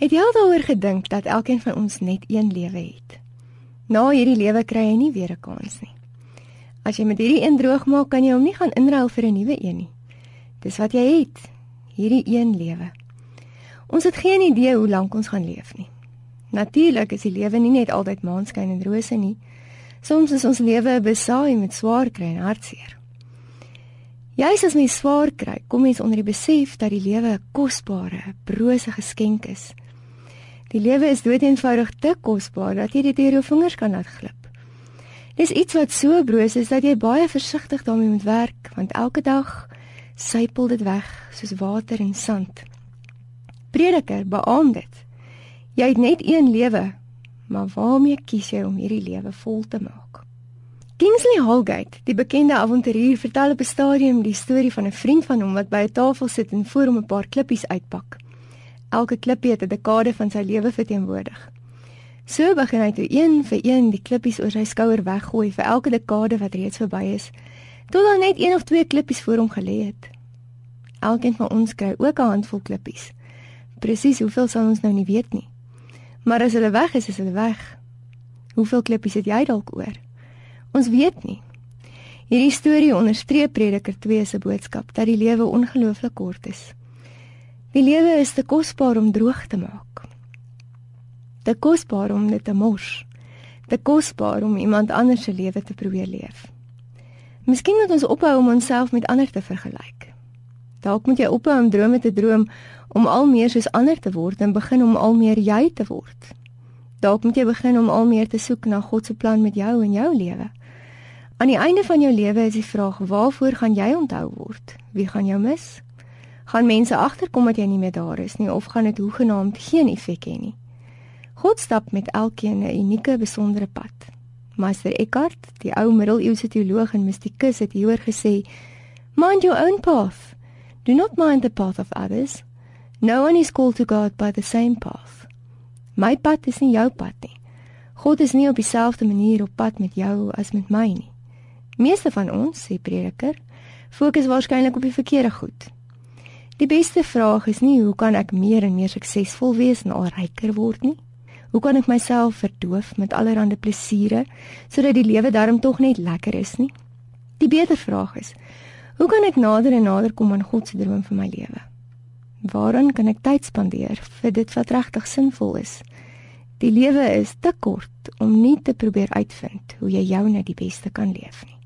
Het jy al daaroor gedink dat elkeen van ons net een lewe het? Na hierdie lewe kry jy nie weer 'n kans nie. As jy met hierdie een droog maak, kan jy hom nie gaan inruil vir 'n nuwe een nie. Dis wat jy het, hierdie een lewe. Ons het geen idee hoe lank ons gaan leef nie. Natuurlik is die lewe nie net altyd maanskyn en rose nie. Soms is ons lewe besaai met swaar kry en hartseer. Juist as mens swaar kry, kom mens onder die besef dat die lewe 'n kosbare, brose geskenk is. Die lewe is doeteenvoudig te kosbaar dat jy dit deur jou vingers kan laat glip. Dis iets wat so broos is dat jy baie versigtig daarmee moet werk, want elke dag sypel dit weg soos water en sand. Prediker, beamoed dit. Jy het net een lewe, maar waarmee kies jy om hierdie lewe vol te maak? Kingsley Holgate, die bekende avonturier, vertel op 'n stadium die storie van 'n vriend van hom wat by 'n tafel sit en voor hom 'n paar klippies uitpak. Elke klippie het 'n dekade van sy lewe verteenwoordig. So begin hy toe een vir een die klippies oor sy skouer weggooi vir elke dekade wat reeds verby is, tot daar net een of twee klippies voor hom gelê het. Elkeen van ons kry ook 'n handvol klippies. Presies hoeveel sal ons nou nie weet nie. Maar as hulle weg is, is hulle weg. Hoeveel klippies het jy dalk oor? Ons weet nie. Hierdie storie onderstreep Prediker 2 se boodskap dat die lewe ongelooflik kort is. Die lewe is te kosbaar om droog te maak. Te kosbaar om dit te mors. Te kosbaar om iemand anders se lewe te probeer leef. Miskien moet ons ophou om onsself met ander te vergelyk. Dalk moet jy ophou om drome te droom om al meer soos ander te word en begin om al meer jy te word. Dalk moet jy begin om al meer te soek na God se plan met jou en jou lewe. Aan die einde van jou lewe is die vraag: waarvoor gaan jy onthou word? Wie gaan jou mis? Gaan mense agterkom dat jy nie meer daar is nie of gaan dit hoegenaamd geen effek hê nie? God stap met elkeen 'n unieke, besondere pad. Meester Eckhart, die ou middeleeuse teoloog en mistikus het hieroor gesê: "Mind your own path. Do not mind the path of others. No one is called to God by the same path." My pad is nie jou pad nie. God is nie op dieselfde manier op pad met jou as met my nie. Meeste van ons, sê Prediker, fokus waarskynlik op die verkeerde goed. Die beste vraag is nie hoe kan ek meer en meer suksesvol wees en al ryker word nie? Hoe kan ek myself verdoof met allerlei plesiere sodat die lewe darm tog net lekker is nie? Die beter vraag is: Hoe kan ek nader en nader kom aan God se droom vir my lewe? Waarin kan ek tyd spandeer vir dit wat regtig sinvol is? Die lewe is te kort om nie te probeer uitvind hoe jy jou net die beste kan leef nie.